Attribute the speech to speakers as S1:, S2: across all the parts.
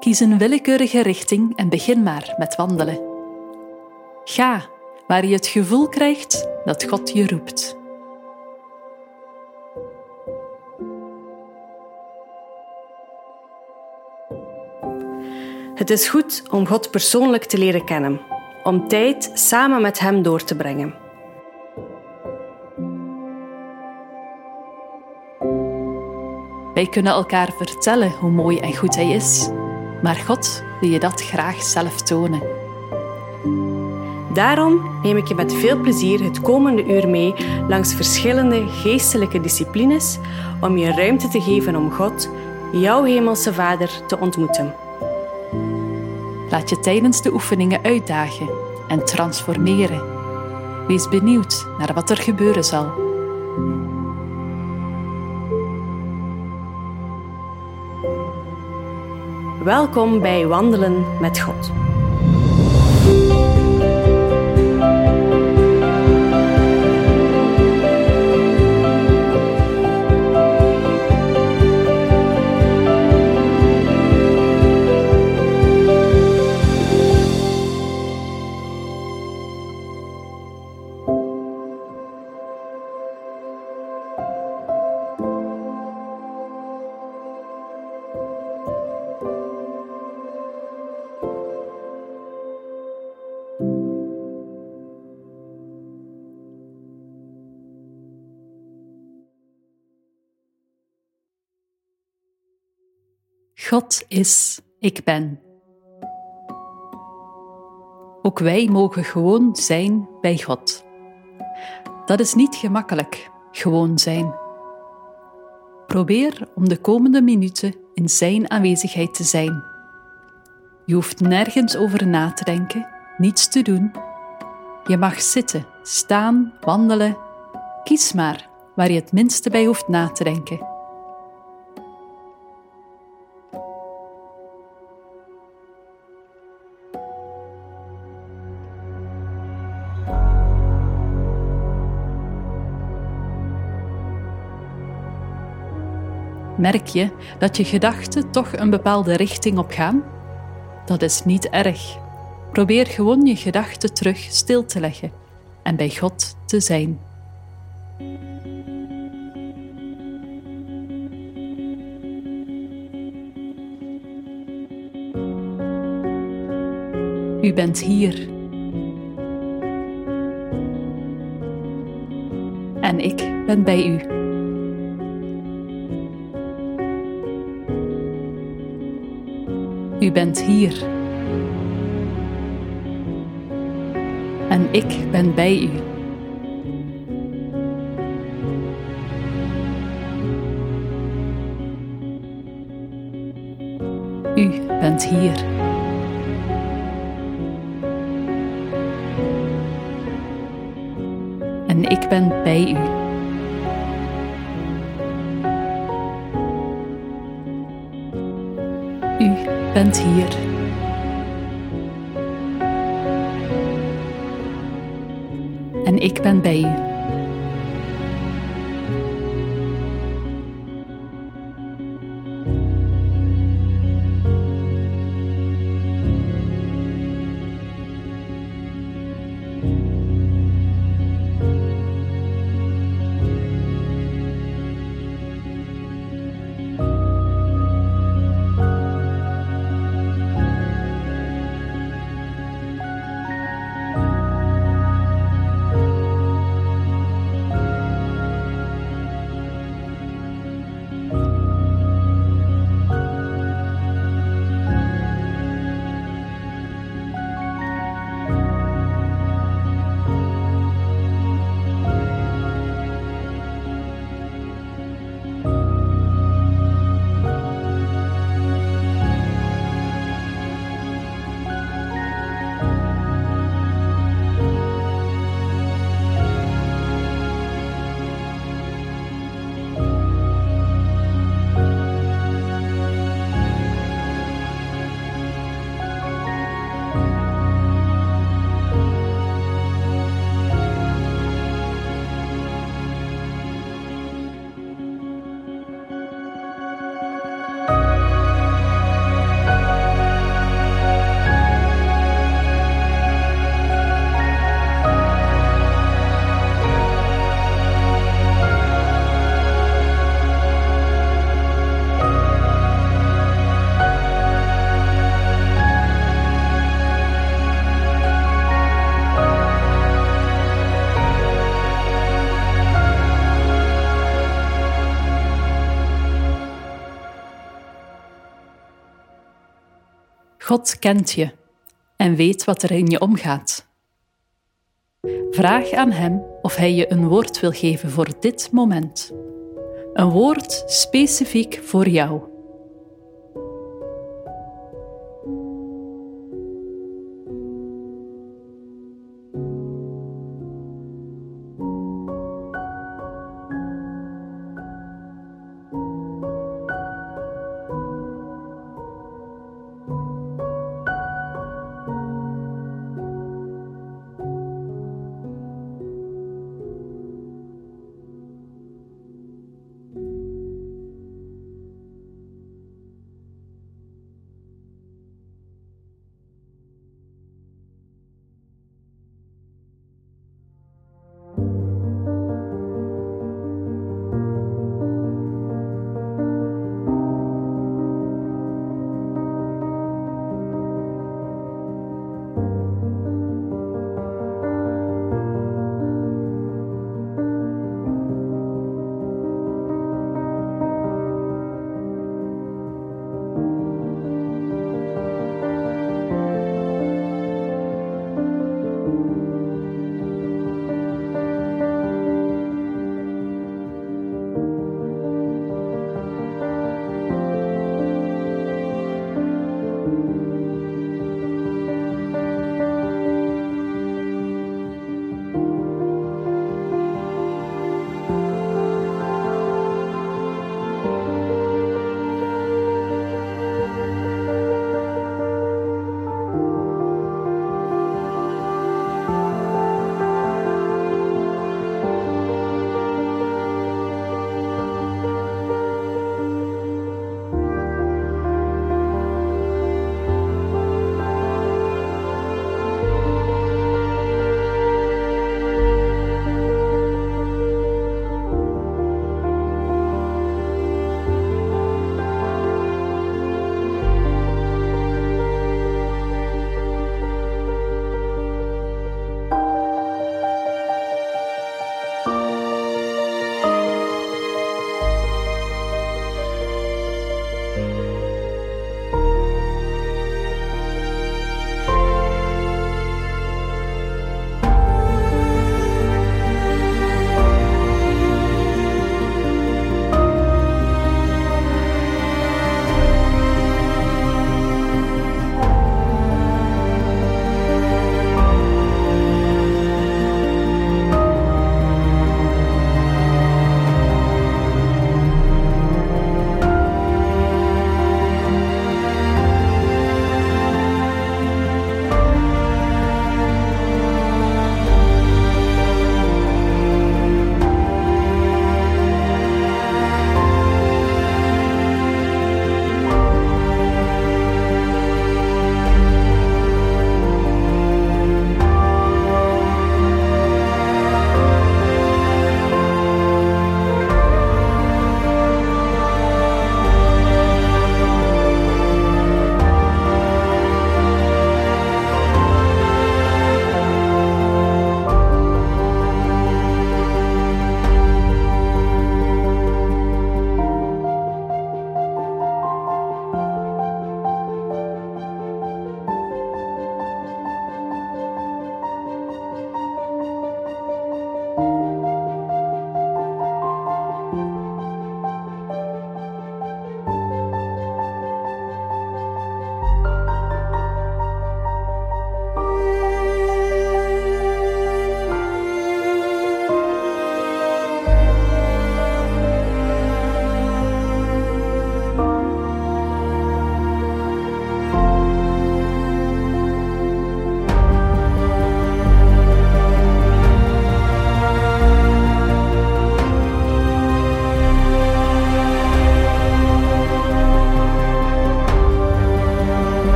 S1: Kies een willekeurige richting en begin maar met wandelen. Ga waar je het gevoel krijgt dat God je roept.
S2: Het is goed om God persoonlijk te leren kennen, om tijd samen met Hem door te brengen.
S1: Wij kunnen elkaar vertellen hoe mooi en goed Hij is, maar God wil je dat graag zelf tonen.
S2: Daarom neem ik je met veel plezier het komende uur mee langs verschillende geestelijke disciplines om je ruimte te geven om God, jouw Hemelse Vader, te ontmoeten.
S1: Laat je tijdens de oefeningen uitdagen en transformeren. Wees benieuwd naar wat er gebeuren zal.
S2: Welkom bij Wandelen met God.
S1: God is, ik ben. Ook wij mogen gewoon zijn bij God. Dat is niet gemakkelijk, gewoon zijn. Probeer om de komende minuten in Zijn aanwezigheid te zijn. Je hoeft nergens over na te denken, niets te doen. Je mag zitten, staan, wandelen. Kies maar waar je het minste bij hoeft na te denken. Merk je dat je gedachten toch een bepaalde richting op gaan? Dat is niet erg. Probeer gewoon je gedachten terug stil te leggen en bij God te zijn. U bent hier. En ik ben bij u. U bent hier. En ik ben bij u. U bent hier. En ik ben bij u. bent hier. En ik ben bij u. God kent je en weet wat er in je omgaat. Vraag aan Hem of Hij je een woord wil geven voor dit moment. Een woord specifiek voor jou.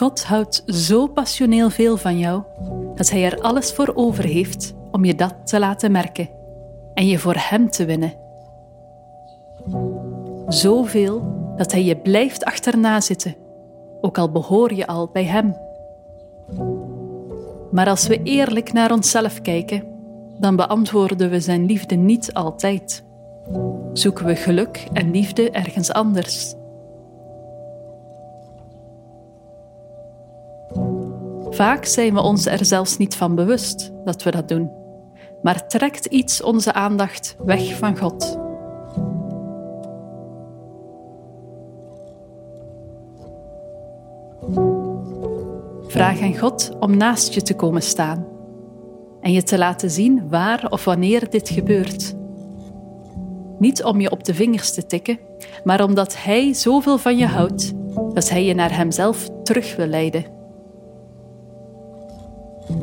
S1: God houdt zo passioneel veel van jou dat Hij er alles voor over heeft om je dat te laten merken en je voor Hem te winnen. Zoveel dat Hij je blijft achterna zitten, ook al behoor je al bij Hem. Maar als we eerlijk naar onszelf kijken, dan beantwoorden we Zijn liefde niet altijd. Zoeken we geluk en liefde ergens anders. Vaak zijn we ons er zelfs niet van bewust dat we dat doen, maar trekt iets onze aandacht weg van God. Vraag aan God om naast je te komen staan en je te laten zien waar of wanneer dit gebeurt. Niet om je op de vingers te tikken, maar omdat Hij zoveel van je houdt dat Hij je naar Hemzelf terug wil leiden.
S3: thank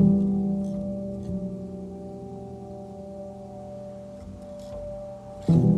S3: you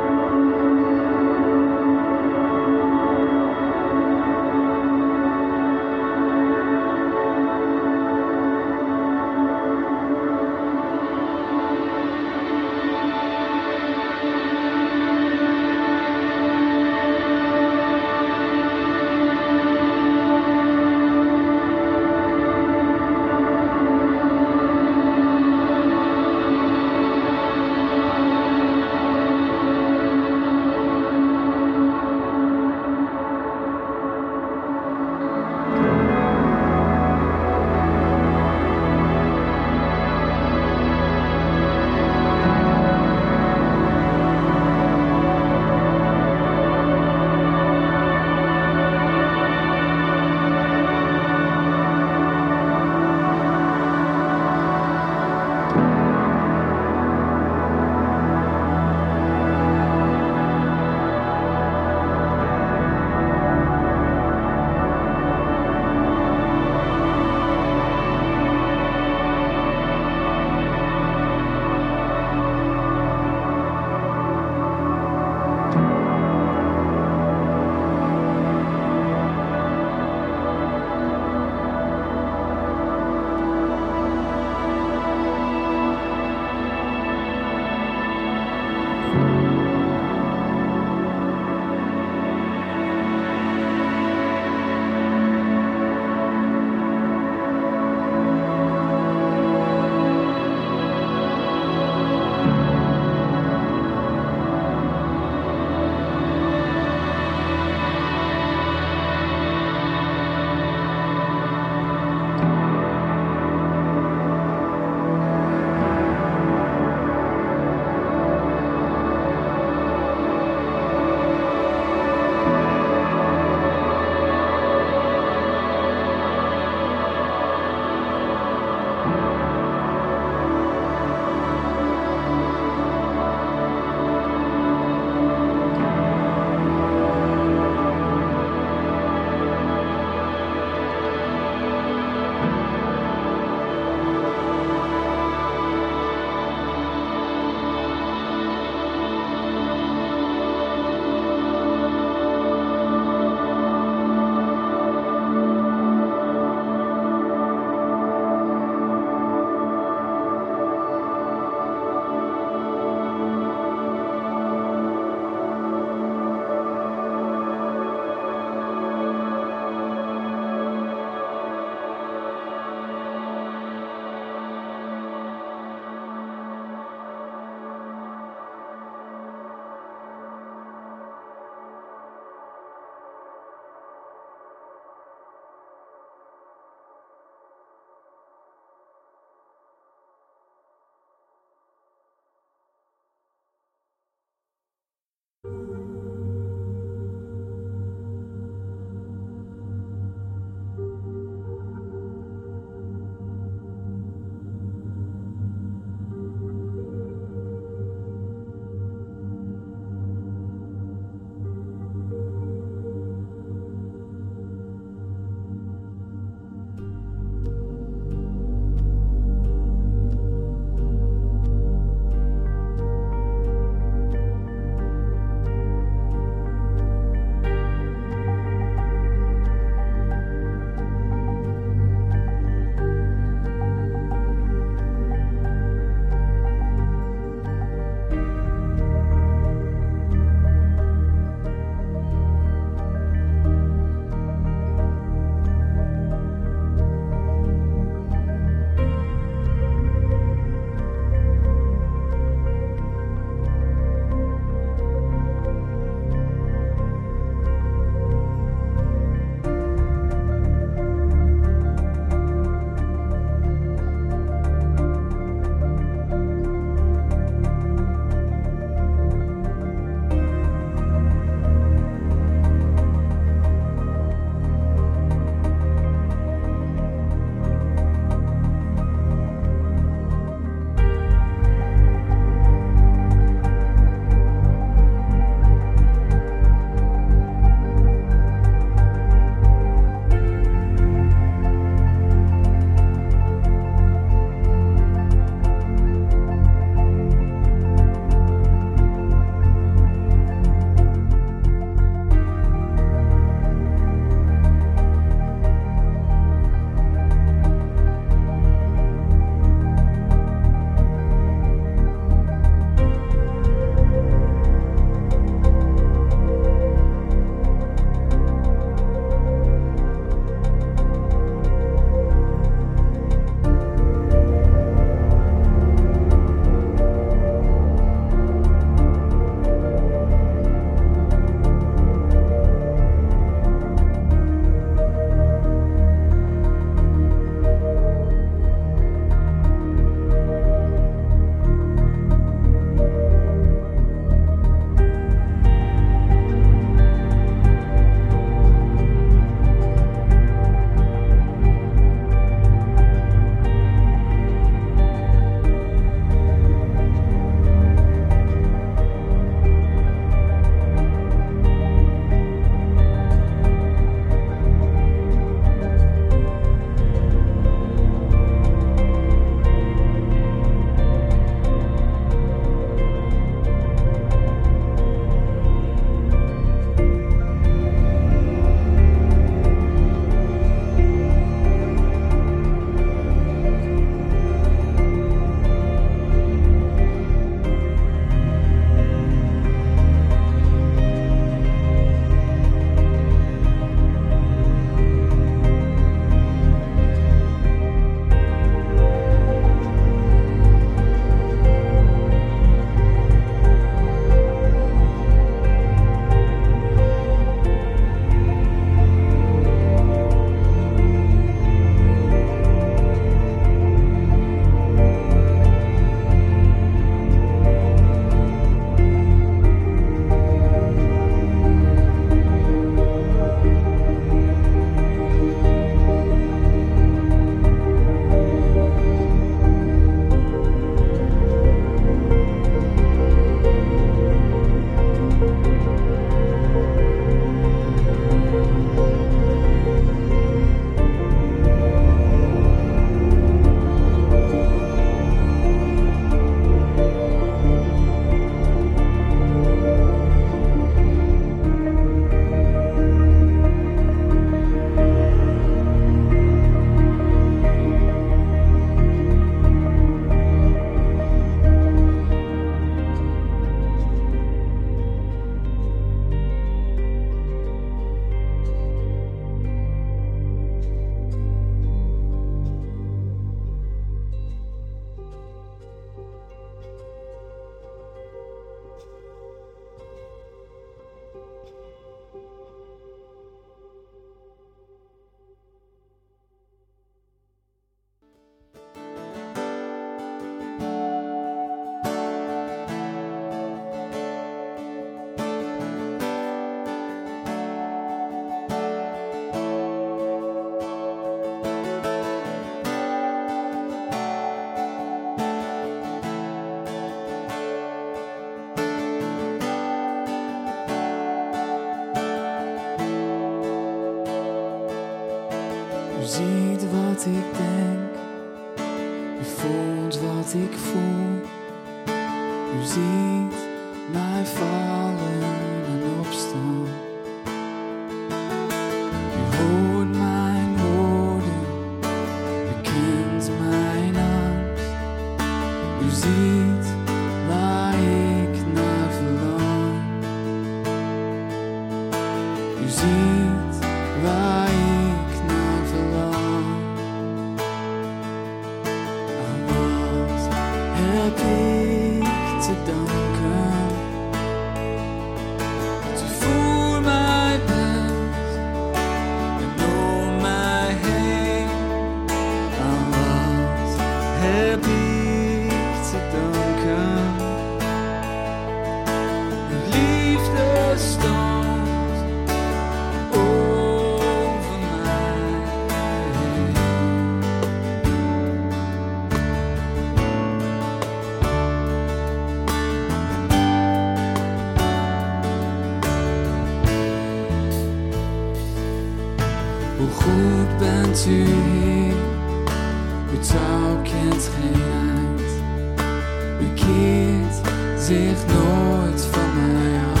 S3: zich nooit van mij af.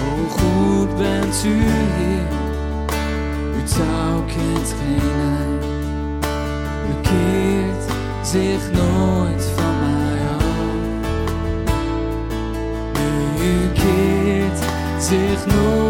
S3: Hoe goed bent u hier, uw touw geen eind. U keert zich nooit van mij af. U keert zich nooit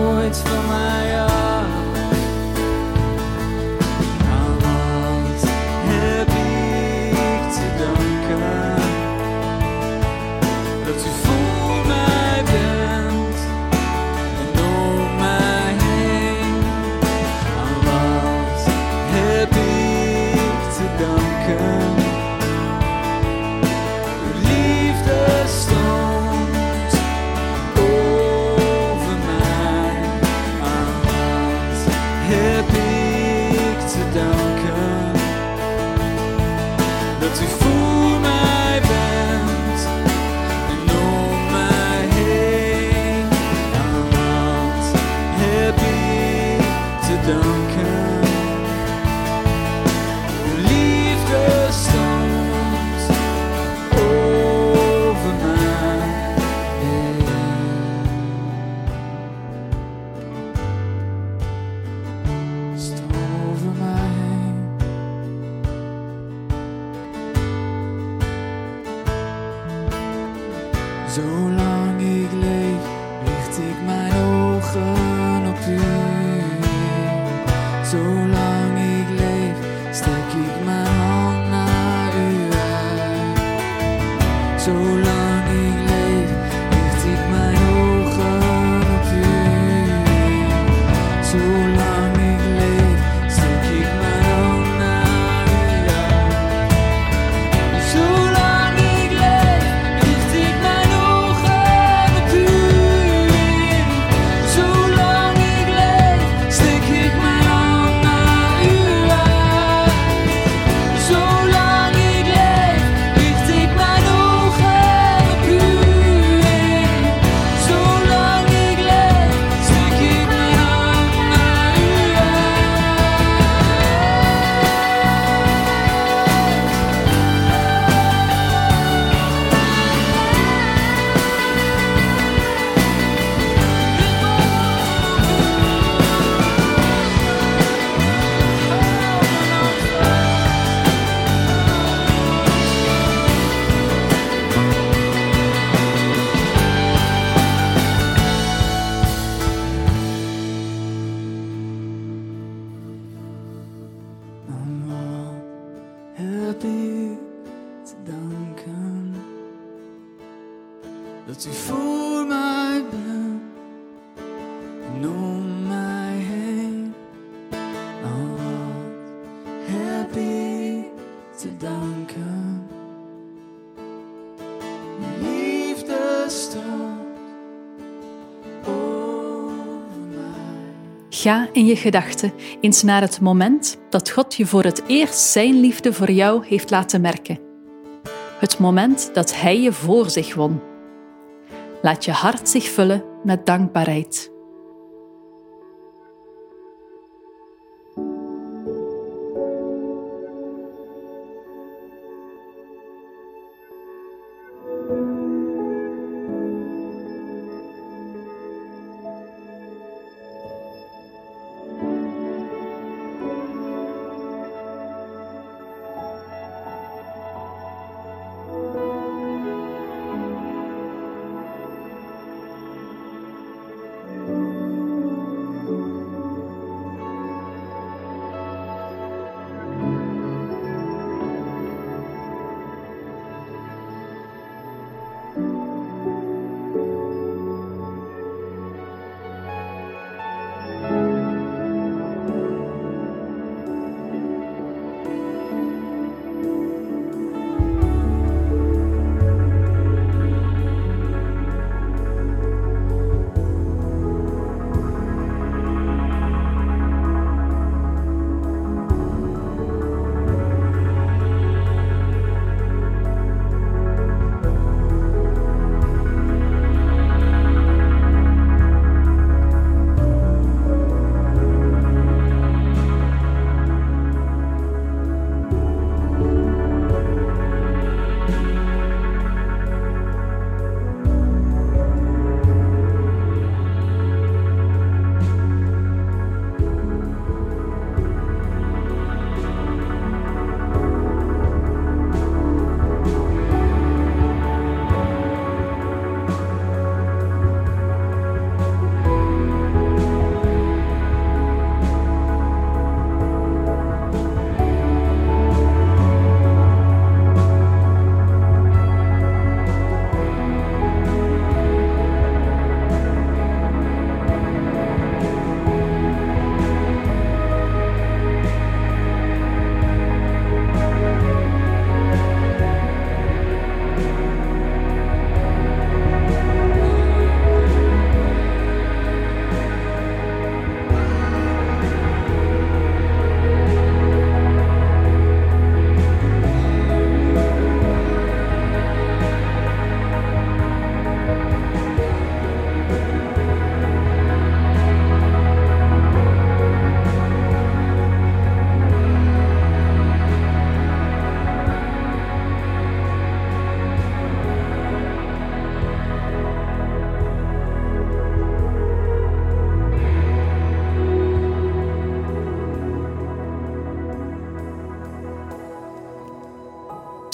S1: Ga in je gedachten eens naar het moment dat God je voor het eerst Zijn liefde voor jou heeft laten merken. Het moment dat Hij je voor zich won. Laat je hart zich vullen met dankbaarheid.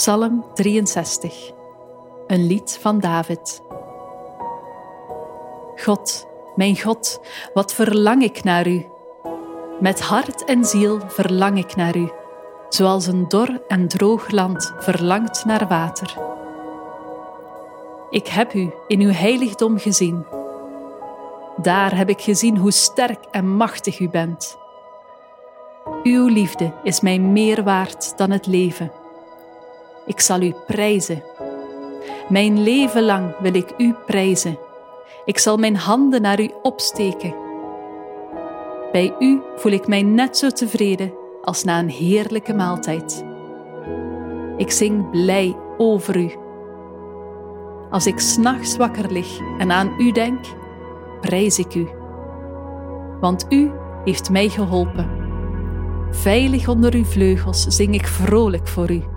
S1: Psalm 63, een lied van David. God, mijn God, wat verlang ik naar u. Met hart en ziel verlang ik naar u, zoals een dor en droog land verlangt naar water. Ik heb u in uw heiligdom gezien. Daar heb ik gezien hoe sterk en machtig u bent. Uw liefde is mij meer waard dan het leven. Ik zal u prijzen. Mijn leven lang wil ik u prijzen. Ik zal mijn handen naar u opsteken. Bij u voel ik mij net zo tevreden als na een heerlijke maaltijd. Ik zing blij over u. Als ik s'nachts wakker lig en aan u denk, prijs ik u. Want u heeft mij geholpen. Veilig onder uw vleugels zing ik vrolijk voor u.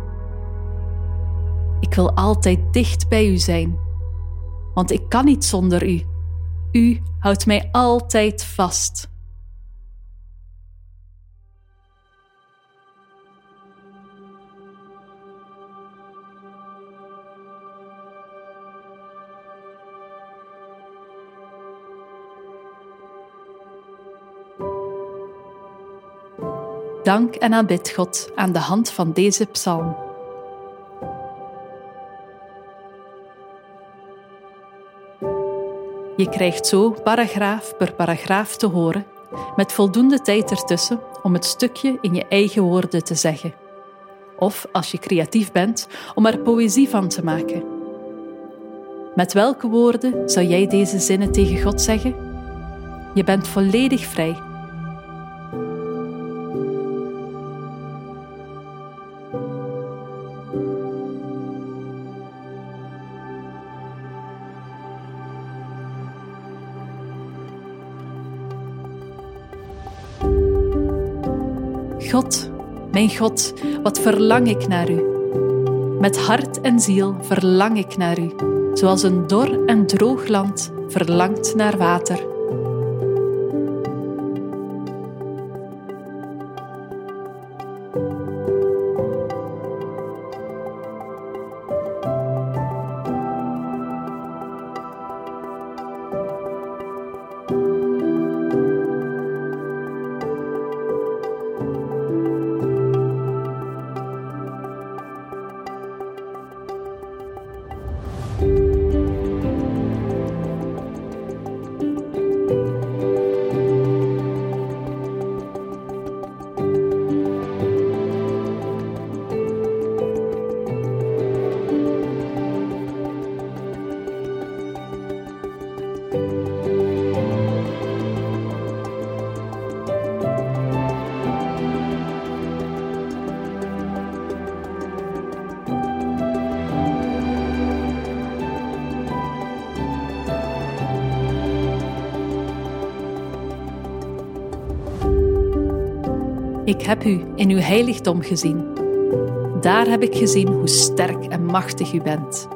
S1: Ik wil altijd dicht bij u zijn, want ik kan niet zonder u. U houdt mij altijd vast. Dank en aanbid God aan de hand van deze psalm. Je krijgt zo paragraaf per paragraaf te horen, met voldoende tijd ertussen om het stukje in je eigen woorden te zeggen. Of, als je creatief bent, om er poëzie van te maken. Met welke woorden zou jij deze zinnen tegen God zeggen? Je bent volledig vrij God, mijn God, wat verlang ik naar u. Met hart en ziel verlang ik naar u, zoals een dor en droog land verlangt naar water. Heb u in uw heiligdom gezien. Daar heb ik gezien hoe sterk en machtig u bent.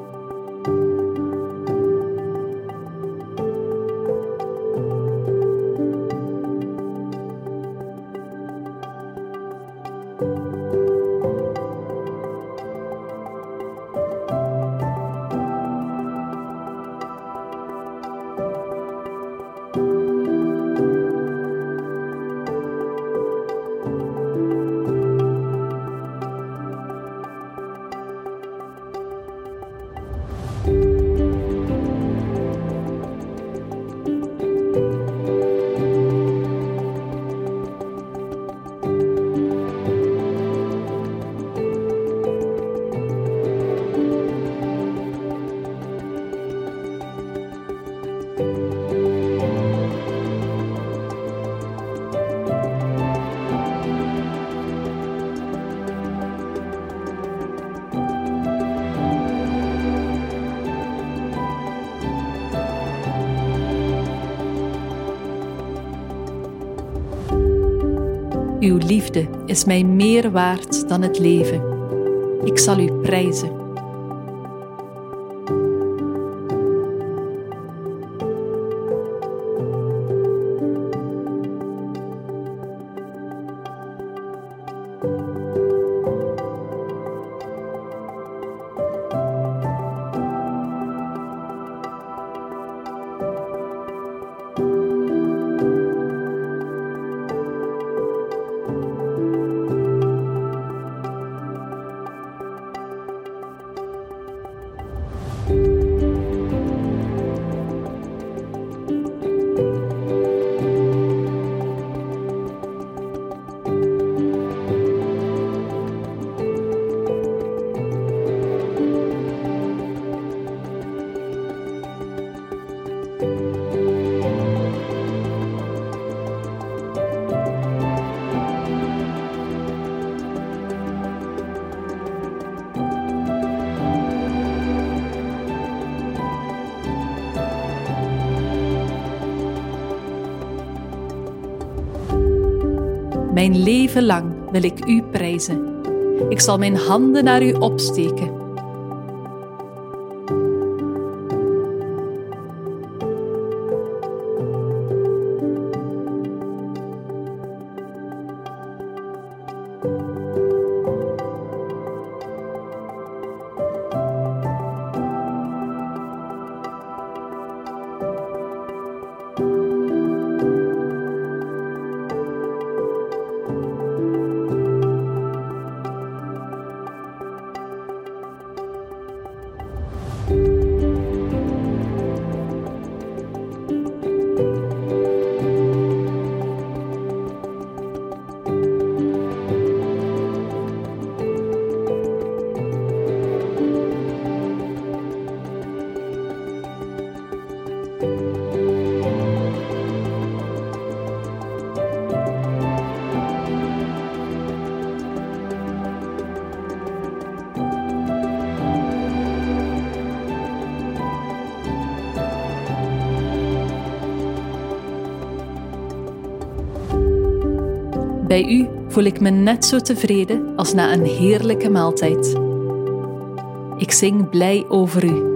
S1: Is mij meer waard dan het leven. Ik zal u prijzen. Mijn leven lang wil ik u prijzen. Ik zal mijn handen naar u opsteken. Bij u voel ik me net zo tevreden als na een heerlijke maaltijd. Ik zing blij over u.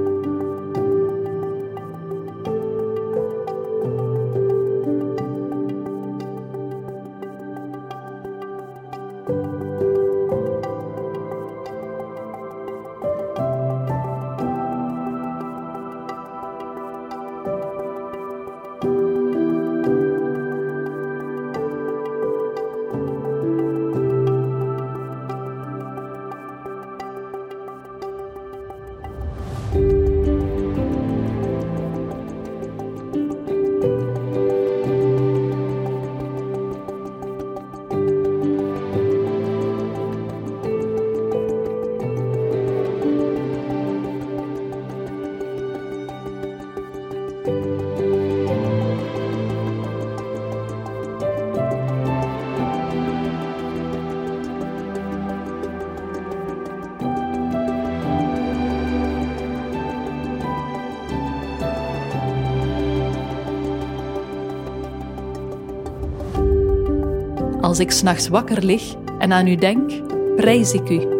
S1: Als ik s'nachts wakker lig en aan u denk, prijs ik u.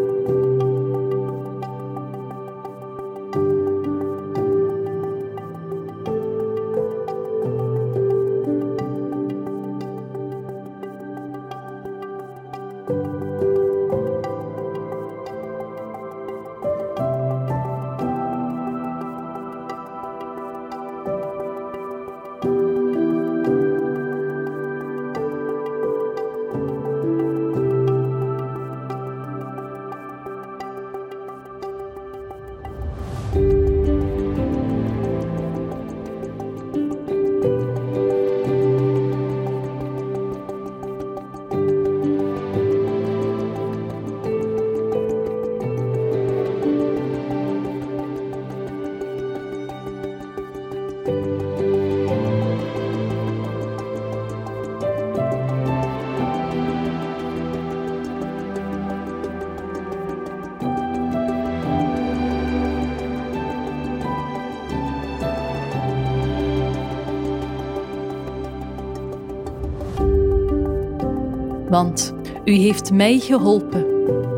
S1: want u heeft mij geholpen.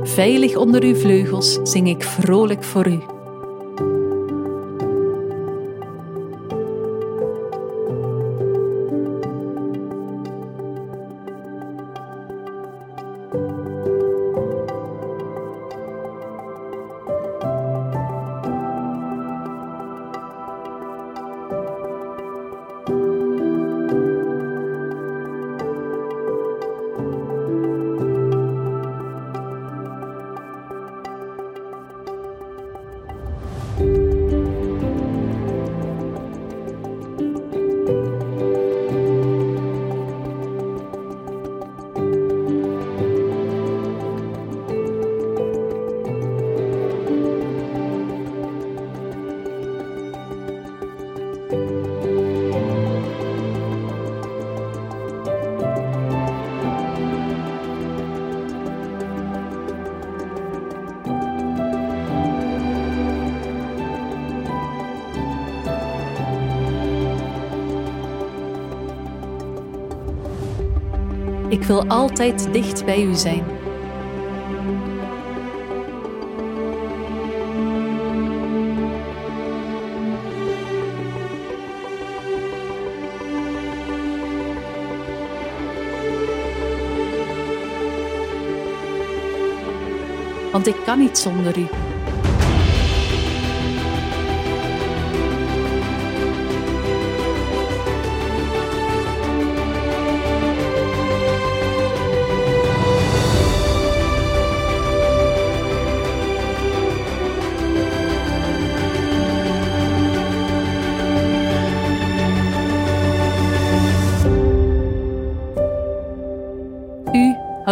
S1: Veilig onder uw vleugels zing ik vrolijk voor u. wil altijd dicht bij u zijn. Want ik kan niet zonder u.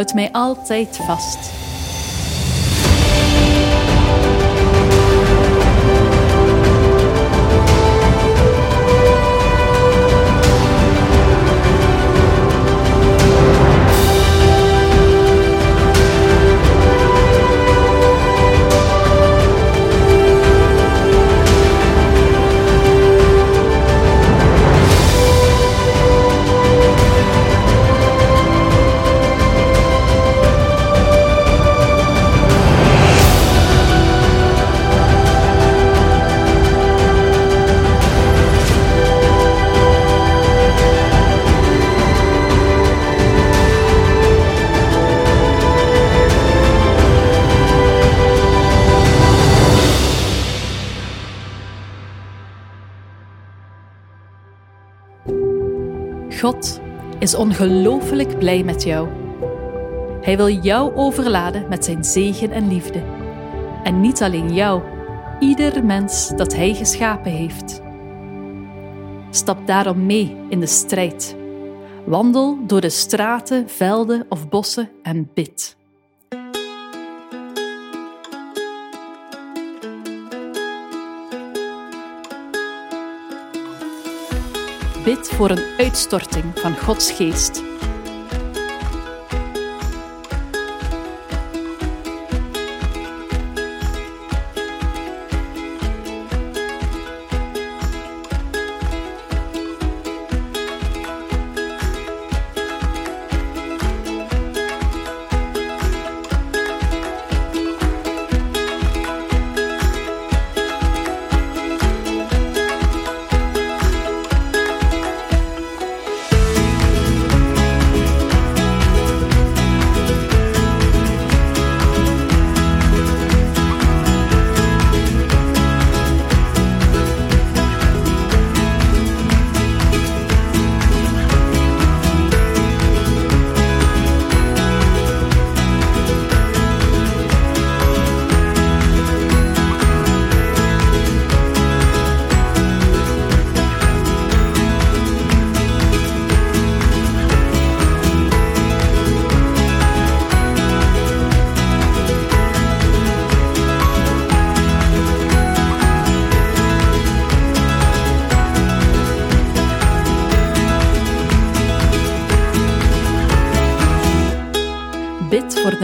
S1: houdt mij altijd vast. God is ongelooflijk blij met jou. Hij wil jou overladen met zijn zegen en liefde. En niet alleen jou, ieder mens dat hij geschapen heeft. Stap daarom mee in de strijd. Wandel door de straten, velden of bossen en bid. Bid voor een uitstorting van Gods geest.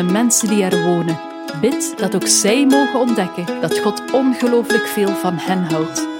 S1: De mensen die er wonen. Bid dat ook zij mogen ontdekken dat God ongelooflijk veel van hen houdt.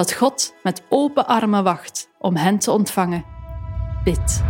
S1: Dat God met open armen wacht om hen te ontvangen. Bid.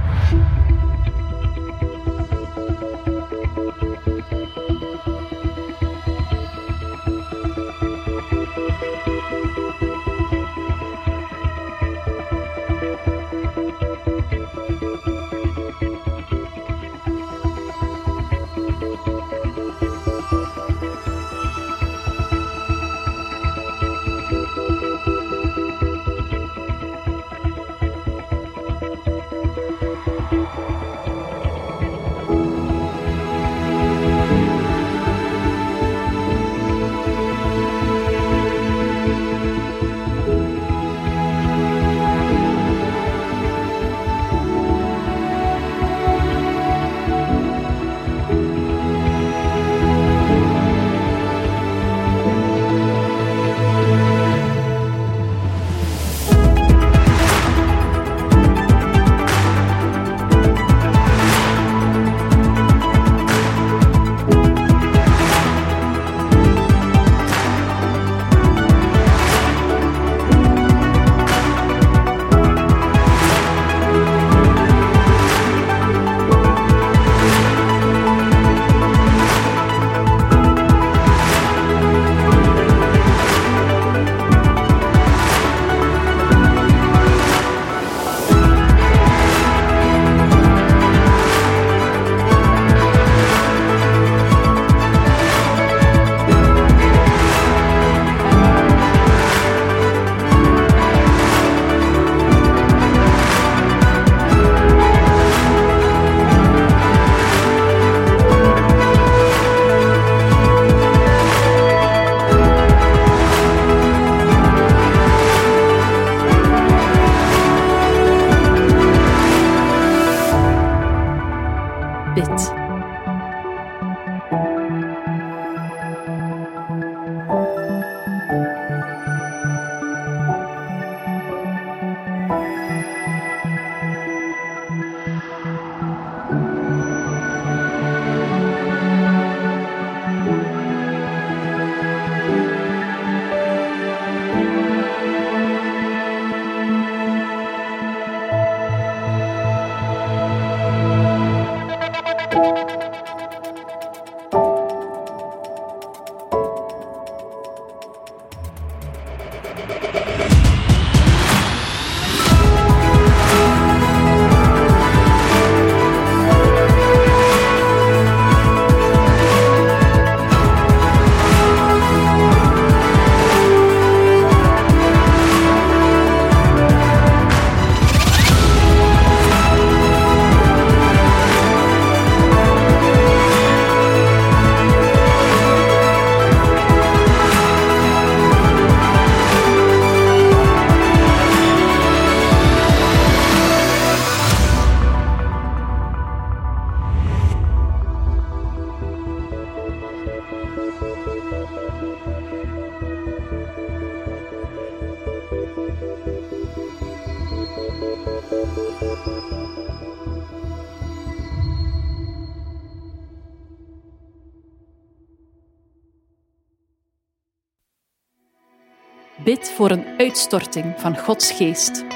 S1: Uitstorting van Gods geest.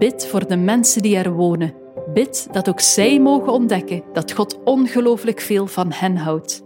S1: Bid voor de mensen die er wonen. Bid dat ook zij mogen ontdekken dat God ongelooflijk veel van hen houdt.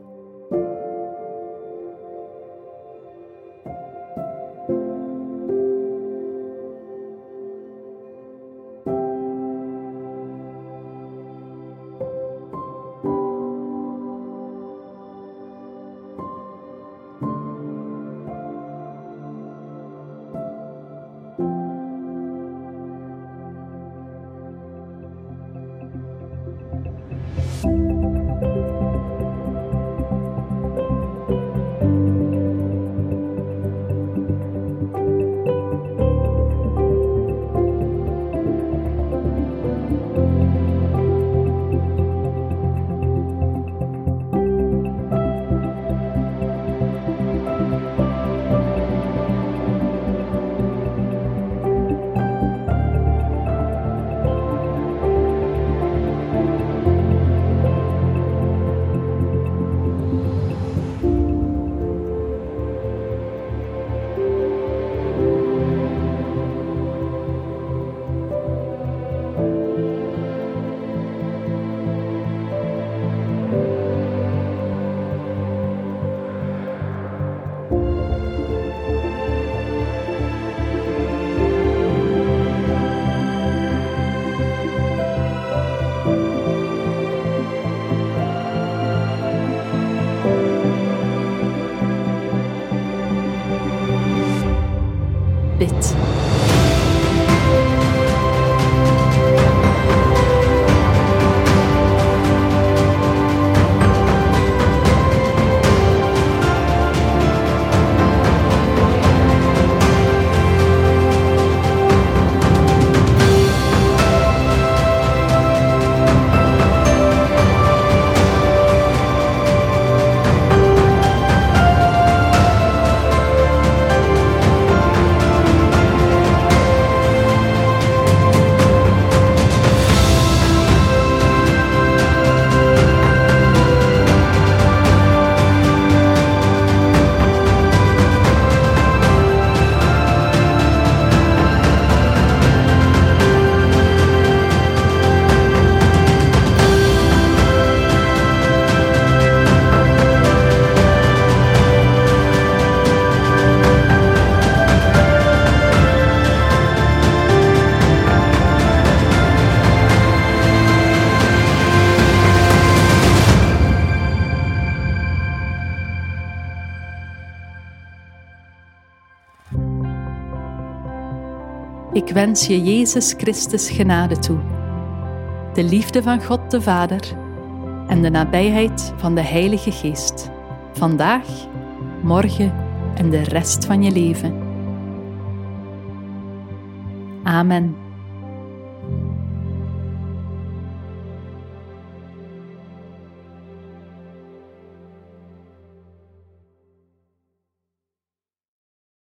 S1: Wens je Jezus Christus genade toe, de liefde van God de Vader en de nabijheid van de Heilige Geest, vandaag, morgen en de rest van je leven. Amen.